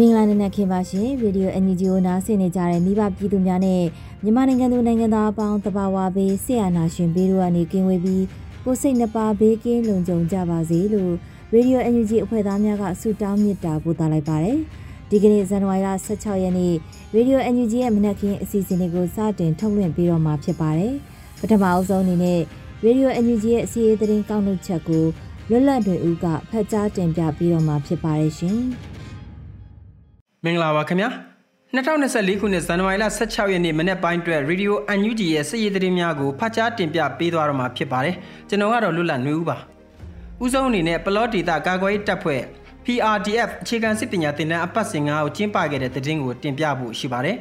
မင်္ဂလာနံနက်ခင်းပါရှင်ရေဒီယို NUG ကိုနားဆင်နေကြတဲ့မိဘပြည်သူများနဲ့မြန်မာနိုင်ငံသူနိုင်ငံသားအပေါင်းတဘာဝဘေးဆရာနာရှင်ဘေးတို့ကနေကင်းဝေးပြီးကိုစိတ်နှပါဘေးကင်းလုံခြုံကြပါစေလို့ရေဒီယို NUG အဖွဲ့သားများကဆုတောင်းမေတ္တာပို့သလိုက်ပါတယ်ဒီကနေ့ဇန်နဝါရီလ16ရက်နေ့ရေဒီယို NUG ရဲ့မနက်ခင်းအစီအစဉ်လေးကိုစတင်ထုတ်လွှင့်ပေးတော့မှာဖြစ်ပါတယ်ပထမအဆုံးအနေနဲ့ရေဒီယို NUG ရဲ့အစီအစဉ်ကောက်နှုတ်ချက်ကိုလွတ်လပ်တွေဦးကဖတ်ကြားတင်ပြပေးတော့မှာဖြစ်ပါတယ်ရှင်။ မင်္ဂလာပါခင်ဗျာ2024ခုနှစ်ဇန်နဝါရီလ16ရက်နေ့မနေ့ပိုင်းအတွက် Radio UNG ရဲ့စစ်ရေးသတင်းများကိုဖတ်ကြားတင်ပြပေးသွားတော့မှာဖြစ်ပါတယ်ကျွန်တော်ကတော့လွတ်လပ်နေဦးပါဦးဆုံးအနေနဲ့ပလော့ဒေတာကာကွယ်ရေးတပ်ဖွဲ့ PRDF အခြေခံစစ်ပညာသင်တန်းအပတ်စဉ်9ကိုကျင်းပခဲ့တဲ့သတင်းကိုတင်ပြဖို့ရှိပါတယ်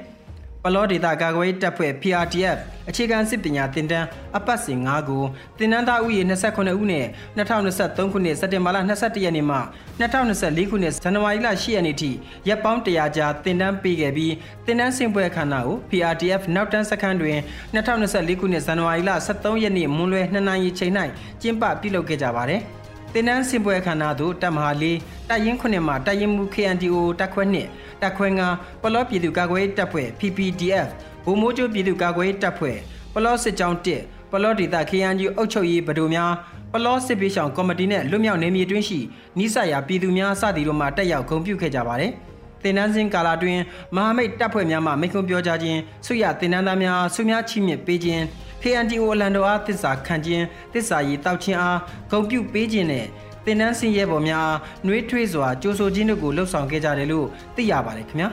ပလောဒေတာကာကွယ်တပ်ဖွဲ့ PRTF အခြေခံစစ်ပညာသင်တန်းအပတ်စဉ်9ကိုသင်တန်းသားဥယေ28ဦးနဲ့2023ခုနှစ်စက်တင်ဘာလ22ရက်နေ့မှ2024ခုနှစ်ဇန်နဝါရီလ10ရက်နေ့ထိရက်ပေါင်း100ကြာသင်တန်းပေးခဲ့ပြီးသင်တန်းဆင်ပွဲခန္ဓာကို PRTF နောက်တန်းစခန်းတွင်2024ခုနှစ်ဇန်နဝါရီလ23ရက်နေ့မွန်းလွဲ2နာရီချိန်၌ကျင်းပပြုလုပ်ခဲ့ကြပါတယ်။ သင်တန်းဆင်ပွဲခန္ဓာသို့တပ်မဟာ၄တပ်ရင်း9မှတပ်ရင်းမှု KNDO တပ်ခွဲ2တပ်ခွဲငါပလော့ပြည်သူ့ကာကွယ်ရေးတပ်ဖွဲ့ PPDF ဗိုလ်မိုးကျိုးပြည်သူ့ကာကွယ်ရေးတပ်ဖွဲ့ပလော့စစ်ကြောင်း1ပလော့ဒေသ KNG အုပ်ချုပ်ရေးဗဒိုများပလော့စစ်ပေးဆောင်ကော်မတီနဲ့လွတ်မြောက်နေမြေတွင်းရှိနိစရာပြည်သူများစသည်တို့မှတက်ရောက်ဂုဏ်ပြုခဲ့ကြပါတယ်။တင်နန်းစင်ကာလာတွင်မဟာမိတ်တပ်ဖွဲ့များမှမိန့်ခွန်းပြောကြားခြင်းဆွရတင်နန်းသားများဆုများချီးမြှင့်ပေးခြင်း KNDO အလန်တော်အားသစ္စာခံခြင်းသစ္စာရည်တောက်ခြင်းအားဂုဏ်ပြုပေးခြင်းနဲ့တင်နန်းစင်ရဲပေါ်များနှွေးထွေးစွာကြိုးဆိုခြင်းတို့ကိုလှုပ်ဆောင်ခဲ့ကြတယ်လို့သိရပါတယ်ခင်ဗျာ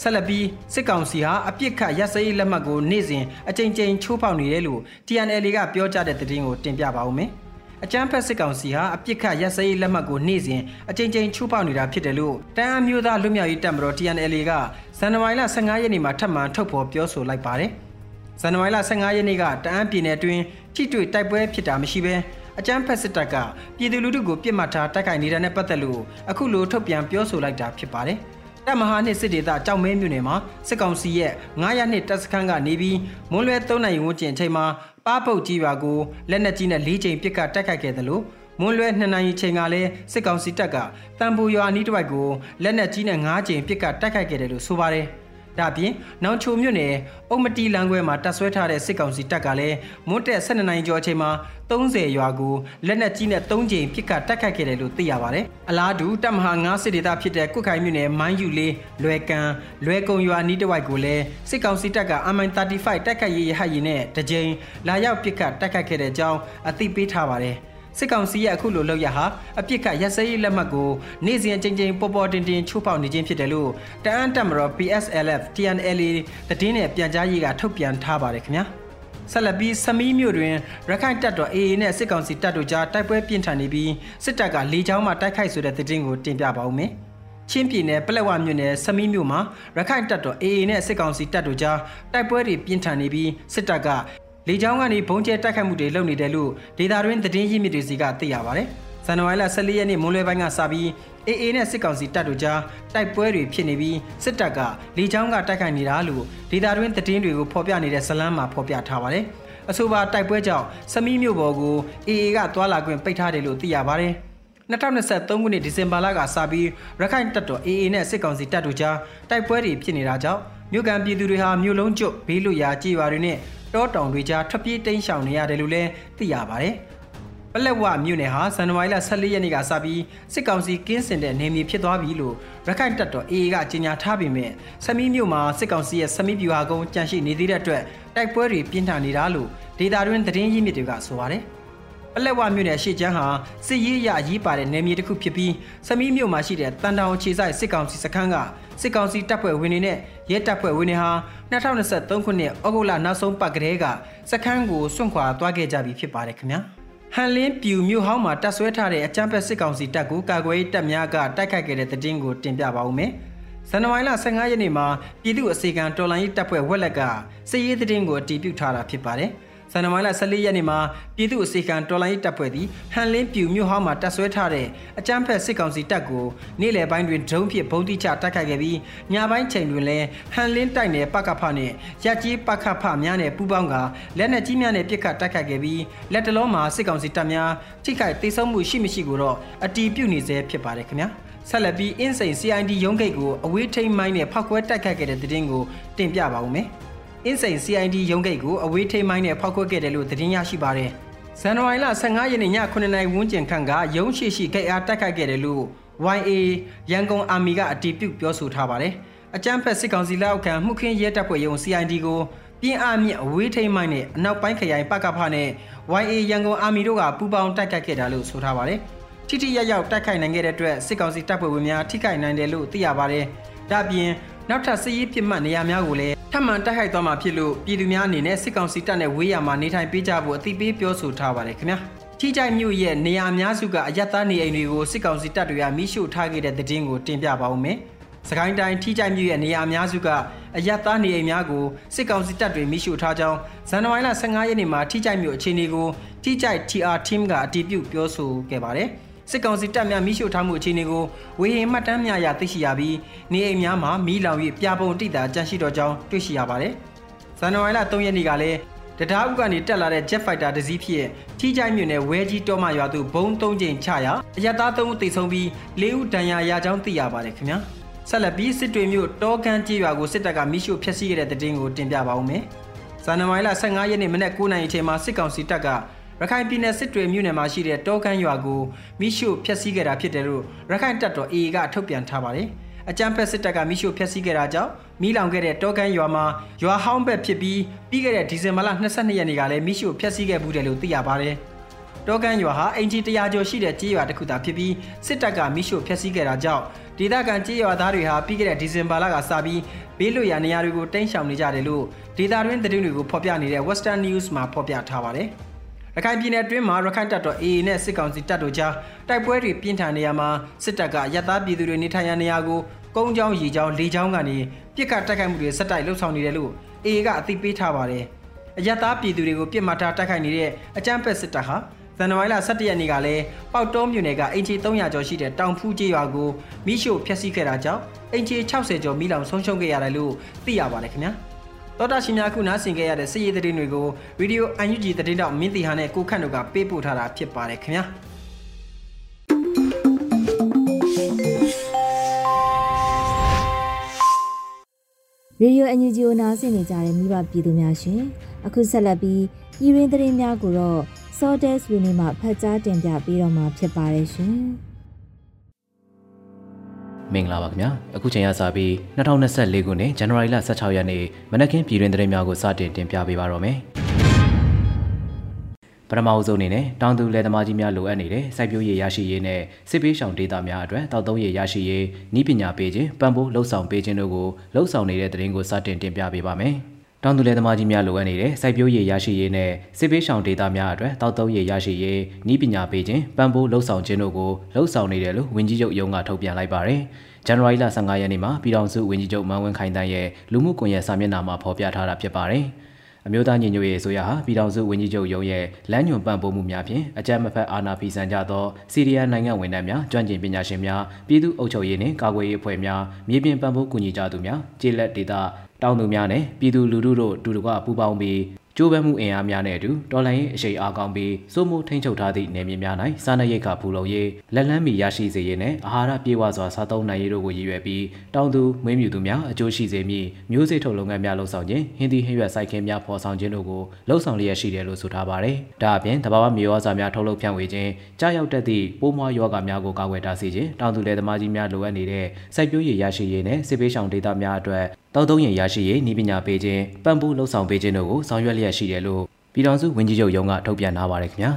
ဆက်လက်ပြီးစစ်ကောင်စီဟာအပြစ်ခတ်ရက်စရေးလက်မှတ်ကိုနေ့စဉ်အကြိမ်ကြိမ်ချိုးဖောက်နေတယ်လို့ TNL ကပြောကြားတဲ့သတင်းကိုတင်ပြပါဦးမယ်အကြမ်းဖက်စစ်ကောင်စီဟာအပြစ်ခတ်ရက်စရေးလက်မှတ်ကိုနေ့စဉ်အကြိမ်ကြိမ်ချိုးဖောက်နေတာဖြစ်တယ်လို့တန်အမျိုးသားလွတ်မြောက်ရေးတပ်မတော် TNL ကဇန်နဝါရီလ15ရက်နေ့မှာထပ်မံထုတ်ဖော်ပြောဆိုလိုက်ပါတယ် ဇန်နဝါရီလ15ရက်နေ့ကတအန်းပြည်နယ်တွင်ထိတွေ့တိုက်ပွဲဖြစ်တာမရှိဘဲအကြမ်းဖက်စစ်တပ်ကပြည်သူလူထုကိုပြစ်မှတ်ထားတိုက်ခိုက်နေတာနဲ့ပတ်သက်လို့အခုလိုထုတ်ပြန်ပြောဆိုလိုက်တာဖြစ်ပါတယ်။တပ်မဟာနှစ်စစ်ဒေသကြောက်မဲမြို့နယ်မှာစစ်ကောင်စီရဲ့900နှစ်တပ်စခန်းကနေပြီးမွန်းလွဲ3နိုင်ဝန်းကျင်အချိန်မှာပါပုတ်ကြီးရွာကိုလက်နက်ကြီးနဲ့၄ချိန်ပစ်ခတ်တိုက်ခိုက်ခဲ့တယ်လို့မွန်းလွဲ2နိုင်ချိန်ကလည်းစစ်ကောင်စီတပ်ကတံပူရွာနီးတစ်ဝိုက်ကိုလက်နက်ကြီးနဲ့9ချိန်ပစ်ခတ်တိုက်ခိုက်ခဲ့တယ်လို့ဆိုပါတယ်။ ဒါပြင်နောင်ချိုမြို့နယ်အုံမတီလမ်းခွဲမှာတပ်ဆွဲထားတဲ့စစ်ကောင်စီတပ်ကလည်းမွန်းတက်12နိုင်ကျော်အချိန်မှာ30ရွာကိုလက်နက်ကြီးနဲ့3ကြိမ်ပစ်ခတ်တိုက်ခိုက်ခဲ့တယ်လို့သိရပါတယ်။အလားတူတပ်မဟာ9စစ်ဒေသဖြစ်တဲ့ကုတ်ခိုင်မြို့နယ်မိုင်းယူလေးလွယ်ကန်လွယ်ကုံရွာနီးတစ်ဝိုက်ကိုလည်းစစ်ကောင်စီတပ်က MI35 တိုက်ခိုက်ရေးရဟတ်ရင်နဲ့တကြိမ်လာရောက်ပစ်ခတ်တိုက်ခိုက်ခဲ့တဲ့အကြောင်းအသိပေးထားပါတယ်။ စစ်ကောင်စီရဲ့အခုလိုလုပ်ရဟာအပြစ်ကရက်စဲရေးလက်မှတ်ကိုနေ့စဉ်ချင်းချင်းပေါ်ပေါ်တင်တင်ချိုးဖောက်နေခြင်းဖြစ်တယ်လို့တအန်းတက်မတော် PSLF TNLA တည်င်းနဲ့ပြန်ကြားရေးကထုတ်ပြန်ထားပါတယ်ခင်ဗျာဆက်လက်ပြီးစမီးမြို့တွင်ရခိုင်တပ်တော် AA နဲ့စစ်ကောင်စီတပ်တို့ကြားတိုက်ပွဲပြင်းထန်နေပြီးစစ်တပ်ကလေကြောင်းမှတိုက်ခိုက်ဆိုတဲ့သတင်းကိုတင်ပြပါဦးမယ်။ချင်းပြည်နယ်ပလက်ဝမြို့နယ်စမီးမြို့မှာရခိုင်တပ်တော် AA နဲ့စစ်ကောင်စီတပ်တို့ကြားတိုက်ပွဲတွေပြင်းထန်နေပြီးစစ်တပ်က လေကြောင်းကနေဘုံကျဲတိုက်ခတ်မှုတွေလုပ်နေတယ်လို့ဒေတာတွင်းသတင်းရင်းမြစ်တွေစီကသိရပါတယ်။ဇန်နဝါရီလ14ရက်နေ့မွန်းလွဲပိုင်းကစပြီး AA နဲ့စစ်ကောင်စီတပ်တို့ကြားတိုက်ပွဲတွေဖြစ်နေပြီးစစ်တပ်ကလေကြောင်းကတိုက်ခိုက်နေတာလို့ဒေတာတွင်းသတင်းတွေကိုဖော်ပြနေတဲ့ဇလန်းမှာဖော်ပြထားပါတယ်။အဆိုပါတိုက်ပွဲကြောင့်စမီးမြို့ပေါ်ကို AA ကသွာလာခွင့်ပိတ်ထားတယ်လို့သိရပါတယ်။2023ခုနှစ်ဒီဇင်ဘာလကစပြီးရခိုင်တပ်တော် AA နဲ့စစ်ကောင်စီတပ်တို့ကြားတိုက်ပွဲတွေဖြစ်နေတာကြောင့်မြို့ကန်ပြည်သူတွေဟာမြို့လုံးကျွတ်ဘေးလွတ်ရာကြေးရွာတွေနဲ့ တောတောင်တွေကြားထွက်ပြေးတိမ်းရှောင်နေရတယ်လို့လည်းသိရပါတယ်။ပလက်ဝမြို့နယ်ဟာဇန်နဝါရီလ14ရက်နေ့ကစပြီးစစ်ကောင်စီကင်းစင်တဲ့နေမြေဖြစ်သွားပြီလို့ရခိုင်တပ်တော် AA ကကြေညာထားပေမဲ့ဆမီးမြို့မှာစစ်ကောင်စီရဲ့ဆမီးဗျူဟာကုန်းကြန့်ရှိနေသေးတဲ့အတွက်တိုက်ပွဲတွေပြင်းထန်နေတာလို့ဒေတာတွင်သတင်းရင်းမြစ်တွေကဆိုပါတယ်။ပလက်ဝမြို့နယ်ရှေ့ကျန်းဟာစစ်ရေးအရအရေးပါတဲ့နယ်မြေတစ်ခုဖြစ်ပြီးဆမီးမြို့မှာရှိတဲ့တန်တောင်ခြေဆိုင်စစ်ကောင်စီစခန်းက စစ်ကောင်စီတပ်ဖွဲ့ဝင်တွေနဲ့ရဲတပ်ဖွဲ့ဝင်တွေဟာ2023ခုနှစ်ဩဂုတ်လနောက်ဆုံးပတ်ကလေးကစခန်းကိုစွန့်ခွာသွားခဲ့ကြပြီဖြစ်ပါတယ်ခင်ဗျာ။ဟန်လင်းပြူမြို့ဟောင်းမှာတပ်ဆွဲထားတဲ့အကြမ်းဖက်စစ်ကောင်စီတပ်ကိုကာကွယ်ရေးတပ်များကတိုက်ခိုက်ခဲ့တဲ့တဲ့တင်ကိုတင်ပြပါဦးမယ်။ဇန်နဝါရီလ15ရက်နေ့မှာပြည်သူ့အစီကံတော်လိုင်းရေးတပ်ဖွဲ့ဝက်လက်ကစစ်ရေးတဲ့တင်ကိုအတည်ပြုထားတာဖြစ်ပါတယ်။ ဇန်နဝါရီလ14ရက်နေ့မှာပြည်သူ့အစီကံတော်လိုင်းတပ်ဖွဲ့သည်ဟန်လင်းပြူမြို့ဟောင်းမှာတပ်ဆွဲထားတဲ့အကြမ်းဖက်စစ်ကောင်စီတပ်ကိုနေ့လယ်ပိုင်းတွင်ဒရုန်းဖြင့်ဗုံးတိချတိုက်ခိုက်ခဲ့ပြီးညပိုင်းချိန်တွင်လည်းဟန်လင်းတိုက်နယ်ပကဖနဲ့ရက်ကြီးပကဖများနဲ့ပူးပေါင်းကလက်နက်ကြီးများနဲ့ပစ်ခတ်တိုက်ခိုက်ခဲ့ပြီးလက်တလုံးမှာစစ်ကောင်စီတပ်များထိခိုက်ဒေဆုံးမှုရှိမရှိကိုတော့အတီးပြုတ်နေစေဖြစ်ပါတယ်ခင်ဗျာဆက်လက်ပြီးအင်းစိန် CID ရုံးဂိတ်ကိုအဝေးထိန်မိုင်းနဲ့ဖောက်ခွဲတိုက်ခိုက်ခဲ့တဲ့တဲ့တင်ကိုတင်ပြပါဦးမယ်။ အင်းစိန် CID ရုံးဂိတ်ကိုအဝေးထိမိုင်းနဲ့ဖောက်ခွက်ခဲ့တယ်လို့သတင်းရရှိပါတယ်။ဇန်နဝါရီလ15ရက်နေ့ည9:00နာရီဝန်းကျင်ခန့်ကရုံးရှိရှိဂိတ်အားတိုက်ခိုက်ခဲ့တယ်လို့ YA ရန်ကုန်အာမီကအတည်ပြုပြောဆိုထားပါတယ်။အကြမ်းဖက်စစ်ကောင်စီလက်အောက်ခံမှုခင်းရဲတပ်ဖွဲ့ရုံး CID ကိုပြင်းအားမြင့်အဝေးထိမိုင်းနဲ့အနောက်ပိုင်းခရိုင်ပကဖနဲ့ YA ရန်ကုန်အာမီတို့ကပူးပေါင်းတိုက်ခိုက်ခဲ့တာလို့ဆိုထားပါတယ်။ထိထိရရောက်တိုက်ခိုက်နိုင်ခဲ့တဲ့အတွက်စစ်ကောင်စီတပ်ဖွဲ့ဝင်များထိခိုက်နိုင်တယ်လို့သိရပါတယ်။ဒါ့အပြင်နောက်ထပ်စစ်ရေးပြစ်မှတ်နေရာများကိုလည်း ထပ်မံတိုက်ခိုက်သွားမှာဖြစ်လို့ပြည်သူများအနေနဲ့စစ်ကောင်စီတပ်နဲ့ဝေးရမှာနေထိုင်ပေးကြဖို့အသိပေးပြောဆိုထားပါတယ်ခင်ဗျာထိကြိုက်မြို့ရဲ့နေရာအများစုကအယက်သားနေအိမ်တွေကိုစစ်ကောင်စီတပ်တွေကမိရှို့ထားခဲ့တဲ့တဲ့င်းကိုတင်ပြပါဦးမယ်စကိုင်းတိုင်းထိကြိုက်မြို့ရဲ့နေရာအများစုကအယက်သားနေအိမ်များကိုစစ်ကောင်စီတပ်တွေမိရှို့ထားကြောင်းဇန်နဝါရီလ15ရက်နေ့မှာထိကြိုက်မြို့အခြေအနေကိုထိကြိုက် TR team ကအတည်ပြုပြောဆိုခဲ့ပါတယ်။ စစ်ကောင်စီတပ်များမိရှို့ထားမှုအခြေအနေကိုဝေဟင်မှတ်တမ်းများရသိရှိရပြီးနေအိမ်များမှာမီးလောင်၍ပြပုံတိတာကြန့်ရှိတော်ကြောင်းတွေ့ရှိရပါတယ်။ဇန်နဝါရီလ3ရက်နေ့ကလည်းတရားဥကနေတက်လာတဲ့ Jet Fighter တစ်စီးဖြစ်ထိကြိုက်မြို့နယ်ဝဲကြီးတောမရွာသို့ဘုံ၃ချိန်ချရာအရတား၃ဦးတိတ်ဆုံးပြီး၄ဦးဒဏ်ရာရကြောင်းသိရပါတယ်ခင်ဗျာ။ဆက်လက်ပြီးစစ်တွေမြို့တောကန်းကြီးရွာကိုစစ်တပ်ကမိရှို့ဖျက်ဆီးခဲ့တဲ့တဲ့တင်ကိုတင်ပြပါဦးမယ်။ဇန်နဝါရီလ15ရက်နေ့မနက်9:00နာရီအချိန်မှာစစ်ကောင်စီတပ်က ရခိုင်ပြည်နယ်စစ်တွေမြို့နယ်မှာရှိတဲ့တောကန်းရွာကိုမိရှုဖျက်ဆီးခဲ့တာဖြစ်တယ်လို့ရခိုင်တပ်တော် AA ကထုတ်ပြန်ထားပါတယ်။အကြမ်းဖက်စစ်တပ်ကမိရှုဖျက်ဆီးခဲ့တာကြောင့်မိလောင်ခဲ့တဲ့တောကန်းရွာမှာရွာဟောင်းဘက်ဖြစ်ပြီးပြီးခဲ့တဲ့ဒီဇင်ဘာလ22ရက်နေ့ကလည်းမိရှုဖျက်ဆီးခဲ့မှုတယ်လို့သိရပါတယ်။တောကန်းရွာဟာအင်ဂျီ100ကျော်ရှိတဲ့ကြေးရွာတစ်ခုသာဖြစ်ပြီးစစ်တပ်ကမိရှုဖျက်ဆီးခဲ့တာကြောင့်ဒေသခံကြေးရွာသားတွေဟာပြီးခဲ့တဲ့ဒီဇင်ဘာလကစပြီးဘေးလွတ်ရာနေရာတွေကိုတိမ်းရှောင်နေကြတယ်လို့ဒေသတွင်းသတင်းတွေကိုဖော်ပြနေတဲ့ Western News မှာဖော်ပြထားပါတယ်။ ရခိုင်ပြည်နယ်အတွင်းမှာရခိုင်တပ်တော် AA နဲ့စစ်ကောင်စီတပ်တို့ကြားတိုက်ပွဲတွေပြင်းထန်နေရမှာစစ်တပ်ကရပ်သားပြည်သူတွေနေထိုင်ရာနေရာကိုကုန်းချောင်းရေချောင်းလေချောင်းကနေပြစ်ခတ်တိုက်ခိုက်မှုတွေဆက်တိုက်လှုပ်ဆောင်နေတယ်လို့ AA ကအသိပေးထားပါတယ်။အရပ်သားပြည်သူတွေကိုပြစ်မှတ်ထားတိုက်ခိုက်နေတဲ့အကြမ်းဖက်စစ်တပ်ဟာဇန်နဝါရီလ17ရက်နေ့ကလည်းပေါက်တောမြို့နယ်ကအင်ချီ300ကျော်ရှိတဲ့တောင်ဖူးကျေးရွာကိုမိရှို့ဖျက်ဆီးခဲ့တာကြောင့်အင်ချီ60ကျော်မိလောင်ဆုံးရှုံးခဲ့ရတယ်လို့သိရပါတယ်ခင်ဗျာ။ တော်တာရှင်များခုနားဆင်ခဲ့ရတဲ့စည်ရည်သတင်းတွေကိုဗီဒီယို UNG သတင်းတောက်မင်းတီဟာနဲ့ကိုခန့်တို့ကပေးပို့ထားတာဖြစ်ပါတယ်ခင်ဗျာရေဒီယိုအန်ယူဂျီကိုနားဆင်နေကြတဲ့မိဘပြည်သူများရှင်အခုဆက်လက်ပြီးပြည်ရင်းသတင်းများကိုတော့ Sortes ဝင်းနေမှဖတ်ကြားတင်ပြပေးတော့မှာဖြစ်ပါတယ်ရှင်။ မင်္ဂလာပါခင်ဗျာအခုချိန်ရစပြီး2024ခုနှစ်ဇန်နဝါရီလ16ရက်နေ့မနက်ခင်းပြည်တွင်သတင်းများကိုစတင်တင်ပြပေးပါတော့မယ်ပထမအဆုံးအနေနဲ့တောင်သူလယ်သမားကြီးများလိုအပ်နေတဲ့စိုက်ပျိုးရေးရရှိရေးနဲ့စစ်ပေးရှောင်ဒေသများအတွက်တောက်သုံးရေးရရှိရေးဤပညာပေးခြင်းပံ့ပိုးလှုပ်ဆောင်ပေးခြင်းတို့ကိုလှုပ်ဆောင်နေတဲ့သတင်းကိုစတင်တင်ပြပေးပါမယ် တောင်သူလယ်သမားကြီးများလိုအပ်နေတဲ့စိုက်ပျိုးရေးရရှိရေးနဲ့စစ်ပေးရှောင်ဒေသများအတွက်တောက်သုံးရေးရရှိရေးဤပညာပေးခြင်းပံ့ပိုးလှုပ်ဆောင်ခြင်းတို့ကိုလှုပ်ဆောင်နေတယ်လို့ဝန်ကြီးချုပ်ရုံးကထုတ်ပြန်လိုက်ပါတယ်။ဇန်နဝါရီလ15ရက်နေ့မှာပြည်ထောင်စုဝန်ကြီးချုပ်မန်ဝင်းခိုင်တန်းရဲ့လူမှုကွန်ရက်စာမျက်နှာမှာဖော်ပြထားတာဖြစ်ပါတယ်။အမျိုးသားညီညွတ်ရေးအစိုးရဟာပြည်ထောင်စုဝန်ကြီးချုပ်ရုံးရဲ့လမ်းညွှန်ပံ့ပိုးမှုများဖြင့်အကြမ်းမဖက်အာဏာဖီဆန်ကြသောစီးရီးယားနိုင်ငံဝန်ထမ်းများကျွမ်းကျင်ပညာရှင်များပြည်သူ့အုပ်ချုပ်ရေးနှင့်ကာကွယ်ရေးအဖွဲ့များမြေပြင်ပံ့ပိုးကူညီကြသူများကျေးလက်ဒေသ တောင်သူများနဲ့ပြည်သူလူထုတို့တူတကွပူးပေါင်းပြီးကျိုးပန်းမှုအင်အားများနဲ့အတူတော်လှန်ရေးအရှိန်အားကောင်းပြီးစိုးမိုးထိန်းချုပ်ထားသည့်နယ်မြေများ၌စားနပ်ရိက္ခာဖူလုံရေးလက်လန်းမီရရှိစေရေးနဲ့အာဟာရပြေဝစွာစားသုံးနိုင်ရေးတို့ကိုရည်ရွယ်ပြီးတောင်သူမွေးမြူသူများအကျိုးရှိစေမည့်မျိုးစေ့ထုတ်လုပ်ငန်းများလှုပ်ဆောင်ခြင်းဟင်းသီးဟင်းရွက်စိုက်ခင်းများဖော်ဆောင်ခြင်းတို့ကိုလှုပ်ဆောင်လျက်ရှိတယ်လို့ဆိုထားပါတယ်။ဒါအပြင်တဘာဝမြေဩဇာများထုတ်လုပ်ဖြန့်ဝေခြင်းကြားရောက်တတ်သည့်ပိုးမွှားယောဂများကိုကာကွယ်တားဆီးခြင်းတောင်သူလယ်သမားကြီးများလိုအပ်နေတဲ့စိုက်ပျိုးရေးရရှိရေးနဲ့စစ်ပေးဆောင်ဒေသများအတွက် တောက်သုံးရင်ရရှိရေးဤပညာပေးခြင်းပံ့ပိုးလှုပ်ဆောင်ပေးခြင်းတို့ကိုဆောင်ရွက်လျက်ရှိတယ်လို့ပြည်ထောင်စုဝန်ကြီးချုပ်ရုံးကထုတ်ပြန်ထားပါတယ်ခင်ဗျာ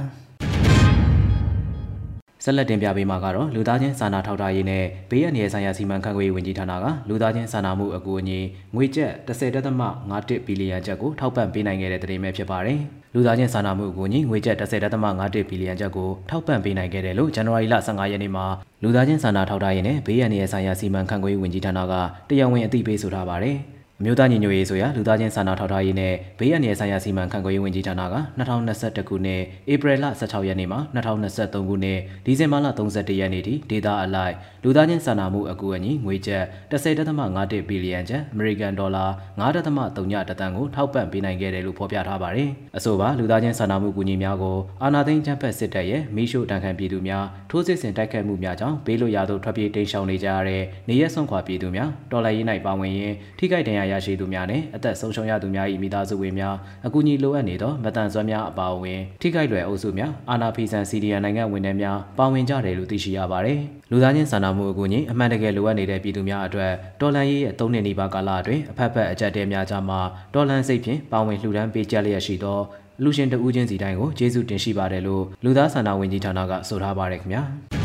ဆက်လက်တင်ပြပေးမှာကတော့လူသားချင်းစာနာထောက်ထားရေးနဲ့ဘေးအန္တရာယ်ဆိုင်ရာစီမံခန့်ခွဲရေးဝန်ကြီးဌာနကလူသားချင်းစာနာမှုအကူအညီငွေကျပ်10.51ဘီလီယံကျပ်ကိုထောက်ပံ့ပေးနိုင်ခဲ့တဲ့သတင်းပဲဖြစ်ပါတယ်။လူသားချင်းစာနာမှုအကူအညီငွေကျပ်10.51ဘီလီယံကျပ်ကိုထောက်ပံ့ပေးနိုင်ခဲ့တယ်လို့ဇန်နဝါရီလ15ရက်နေ့မှာလူသားချင်းစာနာထောက်ထားရေးနဲ့ဘေးအန္တရာယ်ဆိုင်ရာစီမံခန့်ခွဲရေးဝန်ကြီးဌာနကတရားဝင်အသိပေးဆိုထားပါတယ်။ အမျိုးသားညီညွတ်ရေးဆိုရာလူသားချင်းစာနာထောက်ထားရေးနဲ့ဘေးအန္တရာယ်ဆိုင်ရာစီမံခန့်ခွဲရေးဝန်ကြီးဌာနက2021ခုနှစ်ဧပြီလ16ရက်နေ့မှ2023ခုနှစ်ဒီဇင်ဘာလ31ရက်နေ့ထိဒေတာအလိုက်လူသားချင်းစာနာမှုအကူအညီငွေကျပ်10.51ဘီလီယံကျပ်အမေရိကန်ဒေါ်လာ9.3တန်ကိုထောက်ပံ့ပေးနိုင်ခဲ့တယ်လို့ဖော်ပြထားပါတယ်။အဆိုပါလူသားချင်းစာနာမှုကူညီများကိုအာနာသိန်းချမ်းဖက်စစ်တပ်ရဲ့မိရှုတန်ခံပြည်သူများထိုးစစ်ဆင်တိုက်ခတ်မှုများကြောင့်ဘေးလွတ်ရာသို့ထွက်ပြေးတိမ်းရှောင်နေကြရတဲ့နေရက်ဆုံးခွာပြည်သူများတော်လှန်ရေး၌ပါဝင်ရင်းထိခိုက်ဒဏ်ရာရရှိသူများနဲ့အသက်ဆုံးရှုံးရသူများ၏မိသားစုဝင်များအကူအညီလိုအပ်နေသောမတန်ဆွမ်းများအပါအဝင်ထိခိုက်လွယ်အုပ်စုများအာနာဖီဆန်စီဒီယန်နိုင်ငံဝန်ထမ်းများပါဝင်ကြတယ်လို့သိရှိရပါတယ်။လူသားချင်းစာနာမှုအကူအညီအမှန်တကယ်လိုအပ်နေတဲ့ပြည်သူများအတွက်တော်လန်ရေးရဲ့၃နှစ်နီးပါးကာလအတွင်းအဖက်ဖက်အကြက်တဲများကြားမှာတော်လန်စိတ်ဖြင့်ပါဝင်လှူဒန်းပေးကြလျက်ရှိသောလူရှင်တဦးချင်းစီတိုင်းကိုကျေးဇူးတင်ရှိပါတယ်လို့လူသားစာနာဝန်ကြီးဌာနကဆိုထားပါတယ်ခင်ဗျာ။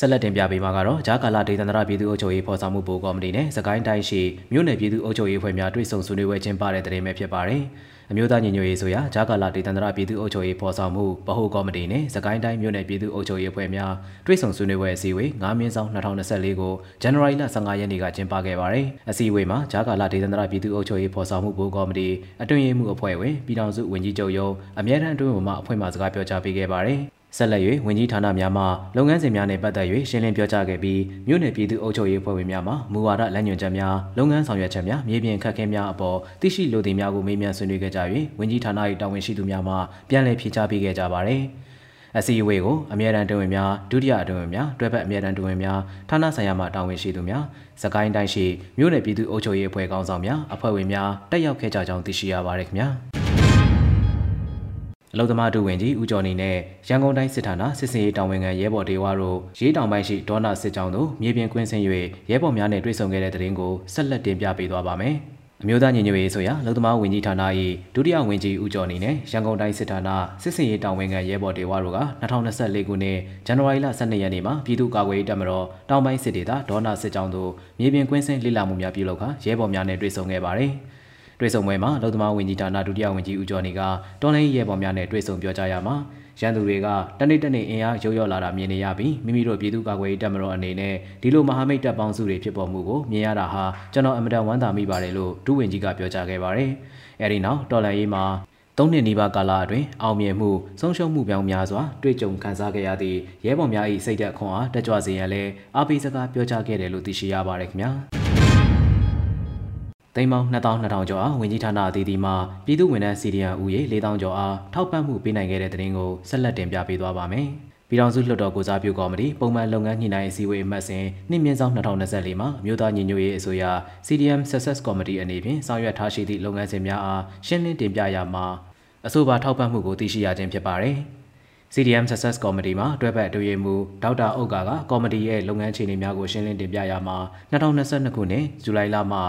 ဆက်လက်တင်ပြပေးမှာကတော့ဂျာကာလာဒေသန္တရပြည်သူ့အုပ်ချုပ်ရေးဖော်ဆောင်မှုဘိုးကော်မတီနဲ့စကိုင်းတိုင်းရှိမြို့နယ်ပြည်သူ့အုပ်ချုပ်ရေးဖွဲ့များတွေ့ဆုံဆွေးနွေးပွဲကျင်းပတဲ့တဲ့တင်ပဲဖြစ်ပါတယ်။အမျိုးသားညီညွတ်ရေးဆိုရာဂျာကာလာဒေသန္တရပြည်သူ့အုပ်ချုပ်ရေးဖော်ဆောင်မှုဗဟိုကော်မတီနဲ့စကိုင်းတိုင်းမြို့နယ်ပြည်သူ့အုပ်ချုပ်ရေးဖွဲ့များတွေ့ဆုံဆွေးနွေးပွဲအစည်းအဝေး9မြင်းဆောင်2024ကိုဇန်နဝါရီလ15ရက်နေ့ကကျင်းပခဲ့ပါတယ်။အစည်းအဝေးမှာဂျာကာလာဒေသန္တရပြည်သူ့အုပ်ချုပ်ရေးဖော်ဆောင်မှုဘိုးကော်မတီအတွင်းရေးမှူးအဖွဲ့ဝင်ပြည်ထောင်စုဝန်ကြီးချုပ်ရုံးအမြဲတမ်းအတွင်းမှအဖွဲ့မှစကားပြောကြားပေးခဲ့ပါတယ်။ ဆက်လက်၍ဝန်ကြီးဌာနများမှလုပ်ငန်းစဉ်များနှင့်ပတ်သက်၍ရှင်းလင်းပြောကြားခဲ့ပြီးမြို့နယ်ပြည်သူ့အုပ်ချုပ်ရေးဖွဲ့ဝင်များမှမူဝါဒလမ်းညွှန်ချက်များလုပ်ငန်းဆောင်ရွက်ချက်များမြေပြင်ခက်ခဲများအပေါ်သိရှိလိုသည့်များကိုမေးမြန်းဆွေးနွေးခဲ့ကြ၍ဝန်ကြီးဌာန၏တာဝန်ရှိသူများမှပြန်လည်ဖြေကြားပေးခဲ့ကြပါသည်အစည်းအဝေးကိုအမြဲတမ်းတွင်ဝင်များဒုတိယအတွင်ဝင်များတွဲဖက်အမြဲတမ်းတွင်ဝင်များဌာနဆိုင်ရာမှတာဝန်ရှိသူများစကိုင်းတိုင်းရှိမြို့နယ်ပြည်သူ့အုပ်ချုပ်ရေးအဖွဲ့ကောင်းဆောင်များအဖွဲ့ဝင်များတက်ရောက်ခဲ့ကြကြောင်းသိရှိရပါတယ်ခင်ဗျာအ လုံသမားဒုဝင်ကြီးဦးကျော်နေနဲ့ရန်ကုန်တိုင်းစစ်ဌာနစစ်စင်ရေးတာဝန်ခံရဲဘော်ဒေဝါတို့ရေးတောင်ပိုင်းရှိဒေါနာစစ်ကြောင်းတို့မြေပြင်ကွင်းဆင်း၍ရဲဘော်များနဲ့တွေ့ဆုံခဲ့တဲ့တဲ့ရင်ကိုဆက်လက်တင်ပြပေးသွားပါမယ်။အမျိုးသားညီညွတ်ရေးဆိုရာလုံသမားဝင်ကြီးဌာန၏ဒုတိယဝင်ကြီးဦးကျော်နေနဲ့ရန်ကုန်တိုင်းစစ်ဌာနစစ်စင်ရေးတာဝန်ခံရဲဘော်ဒေဝါတို့က2024ခုနှစ်ဇန်နဝါရီလ12ရက်နေ့မှာပြည်သူ့ကာကွယ်ရေးတပ်မတော်တောင်ပိုင်းစစ်ဒေသဒေါနာစစ်ကြောင်းတို့မြေပြင်ကွင်းဆင်းလေ့လာမှုများပြုလုပ်ခါရဲဘော်များနဲ့တွေ့ဆုံခဲ့ပါတယ်။ တွေ့ဆုံပွဲမှာလုံသမားဝန်ကြီးဌာနဒုတိယဝန်ကြီးဦးကျော်နေကတော်လိုင်းရဲဘော်များနဲ့တွေ့ဆုံပြောကြားရမှာရန်သူတွေကတနေ့တနေ့အင်အားရုပ်ရော့လာတာမြင်နေရပြီးမိမိတို့ပြည်သူ့ကာကွယ်ရေးတပ်မတော်အနေနဲ့ဒီလိုမဟာမိတ်တပ်ပေါင်းစုတွေဖြစ်ပေါ်မှုကိုမြင်ရတာဟာကျွန်တော်အမတန်ဝမ်းသာမိပါတယ်လို့ဒုဝန်ကြီးကပြောကြားခဲ့ပါတယ်။အဲဒီနောက်တော်လိုင်းရေးမှာသုံးနှစ်နီးပါးကာလအတွင်းအောင်မြင်မှုဆုံးရှုံးမှုပြောင်းများစွာတွေ့ကြုံခံစားခဲ့ရသည့်ရဲဘော်များ၏စိတ်ဓာတ်ခွန်အားတက်ကြွစေရန်လဲအားပေးစကားပြောကြားခဲ့တယ်လို့သိရှိရပါတယ်ခင်ဗျာ။ သိန်းပေါင်း2200ကျော်အားဝင်ကြီးဌာနအသီးသီးမှပြည်သူ့ဝန်ထမ်းစီဒီအန်ဦးရေ4000ကျော်အားထောက်ပံ့မှုပေးနိုင်ခဲ့တဲ့တဲ့တင်ကိုဆက်လက်တင်ပြပေးသွားပါမယ်။ပြည်ထောင်စုလွှတ်တော်ကိုစားပြုကော်မတီပုံမှန်လုပ်ငန်းညှိနှိုင်းအစည်းအဝေးအမှတ်စဉ်နှစ်မြင့်ဆောင်2024မှာမြို့သားညီညွတ်ရေးအစိုးရ CDM Success Committee အနေဖြင့်ဆောင်ရွက်ထားရှိသည့်လုပ်ငန်းစဉ်များအားရှင်းလင်းတင်ပြရမှာအဆိုပါထောက်ပံ့မှုကိုသိရှိရခြင်းဖြစ်ပါတယ်။ CDM Success Committee မှာတွဲဖက်အတွင်းရေးမှူးဒေါက်တာအုတ်ကာကကော်မတီရဲ့လုပ်ငန်းအခြေအနေများကိုရှင်းလင်းတင်ပြရမှာ2022ခုနှစ်ဇူလိုင်လမှ